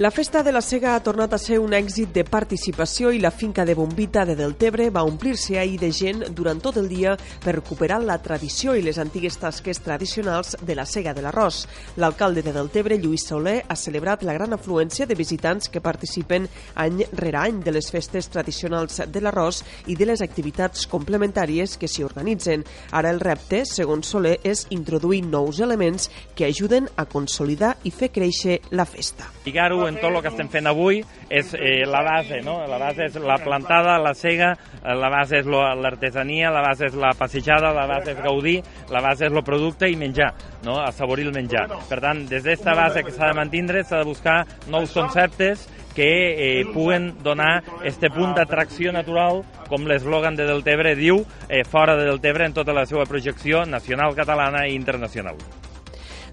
La festa de la Sega ha tornat a ser un èxit de participació i la finca de Bombita de Deltebre va omplir-se ahir de gent durant tot el dia per recuperar la tradició i les antigues tasques tradicionals de la Sega de l'Arròs. L'alcalde de Deltebre, Lluís Soler, ha celebrat la gran afluència de visitants que participen any rere any de les festes tradicionals de l'Arròs i de les activitats complementàries que s'hi organitzen. Ara el repte, segons Soler, és introduir nous elements que ajuden a consolidar i fer créixer la festa. Lligar-ho en tot el que estem fent avui és eh, la base, no? La base és la plantada, la cega, eh, la base és l'artesania, la base és la passejada, la base és gaudir, la base és el producte i menjar, no? Assaborir el menjar. Per tant, des d'esta base que s'ha de mantindre s'ha de buscar nous conceptes que eh, puguen donar este punt d'atracció natural, com l'eslògan de Deltebre diu, eh, fora de Deltebre en tota la seva projecció nacional catalana i internacional.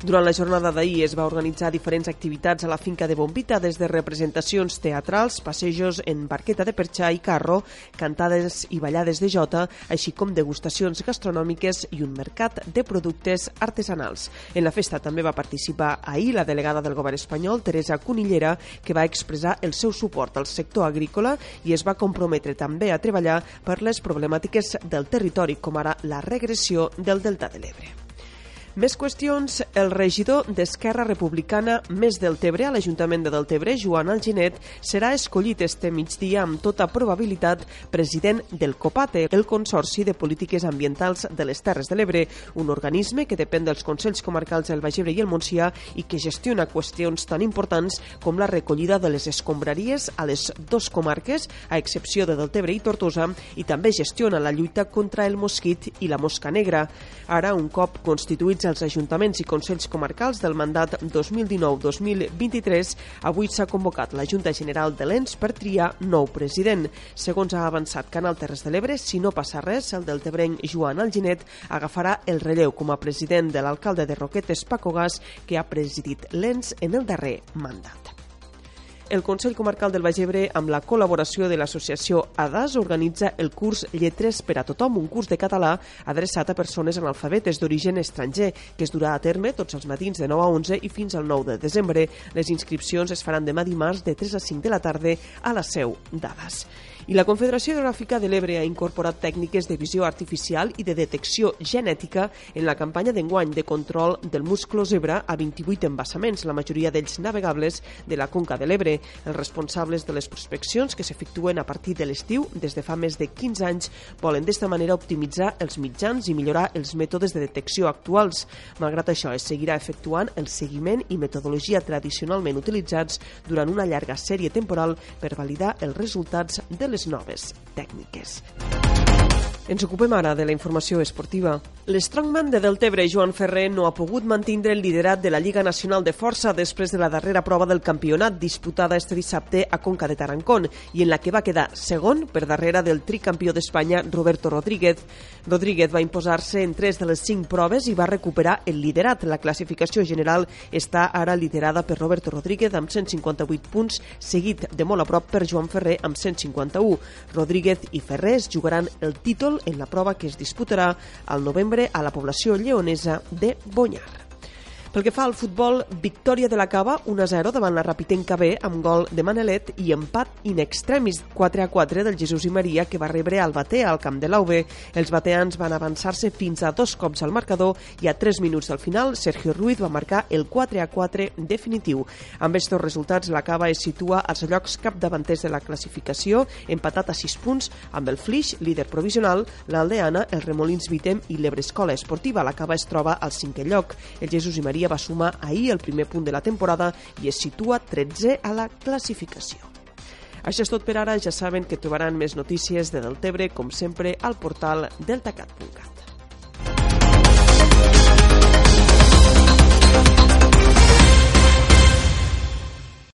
Durant la jornada d'ahir es va organitzar diferents activitats a la finca de Bombita, des de representacions teatrals, passejos en barqueta de perxà i carro, cantades i ballades de jota, així com degustacions gastronòmiques i un mercat de productes artesanals. En la festa també va participar ahir la delegada del govern espanyol, Teresa Conillera, que va expressar el seu suport al sector agrícola i es va comprometre també a treballar per les problemàtiques del territori, com ara la regressió del Delta de l'Ebre. Més qüestions. El regidor d'Esquerra Republicana Més Deltebre a l'Ajuntament de Deltebre, Joan Alginet, serà escollit este migdia amb tota probabilitat president del COPATE, el Consorci de Polítiques Ambientals de les Terres de l'Ebre, un organisme que depèn dels Consells Comarcals del Baix Ebre i el Montsià i que gestiona qüestions tan importants com la recollida de les escombraries a les dos comarques, a excepció de Deltebre i Tortosa, i també gestiona la lluita contra el mosquit i la mosca negra. Ara, un cop constituïts els ajuntaments i consells comarcals del mandat 2019-2023, avui s'ha convocat la Junta General de l'ENS per triar nou president. Segons ha avançat Canal Terres de l'Ebre, si no passa res, el deltebrenc Joan Alginet agafarà el relleu com a president de l'alcalde de Roquetes, Paco Gas, que ha presidit l'ENS en el darrer mandat. El Consell Comarcal del Baix Ebre, amb la col·laboració de l'associació ADAS, organitza el curs Lletres per a tothom, un curs de català adreçat a persones analfabetes d'origen estranger, que es durà a terme tots els matins de 9 a 11 i fins al 9 de desembre. Les inscripcions es faran demà dimarts de 3 a 5 de la tarda a la seu d'ADAS. I la Confederació Hidrogràfica de l'Ebre ha incorporat tècniques de visió artificial i de detecció genètica en la campanya d'enguany de control del musclo zebra a 28 embassaments, la majoria d'ells navegables de la conca de l'Ebre. Els responsables de les prospeccions que s'efectuen a partir de l'estiu des de fa més de 15 anys volen d'esta manera optimitzar els mitjans i millorar els mètodes de detecció actuals. Malgrat això, es seguirà efectuant el seguiment i metodologia tradicionalment utilitzats durant una llarga sèrie temporal per validar els resultats de les noves tècniques. Ens ocupem ara de la informació esportiva. L'Strongman de Deltebre, Joan Ferrer, no ha pogut mantindre el liderat de la Lliga Nacional de Força després de la darrera prova del campionat disputada este dissabte a Conca de Tarancón i en la que va quedar segon per darrere del tricampió d'Espanya Roberto Rodríguez. Rodríguez va imposar-se en tres de les cinc proves i va recuperar el liderat. La classificació general està ara liderada per Roberto Rodríguez amb 158 punts, seguit de molt a prop per Joan Ferrer amb 151. Rodríguez i Ferrer jugaran el títol en la prova que es disputarà al novembre a la població lleonesa de Bonyar. Pel que fa al futbol, victòria de la Cava 1-0 davant la Rapitenca B amb gol de Manelet i empat in extremis 4-4 del Jesús i Maria que va rebre al Batea al camp de l'AUB. Els bateans van avançar-se fins a dos cops al marcador i a 3 minuts del final Sergio Ruiz va marcar el 4-4 definitiu. Amb aquests resultats la Cava es situa als llocs capdavanters de la classificació empatat a 6 punts amb el Flix, líder provisional, l'Aldeana, el Remolins Vitem i l'Ebrescola Esportiva. La Cava es troba al cinquè lloc. El Jesús i Maria Maria va sumar ahir el primer punt de la temporada i es situa 13 a la classificació. Això és tot per ara, ja saben que trobaran més notícies de Deltebre, com sempre, al portal deltacat.cat.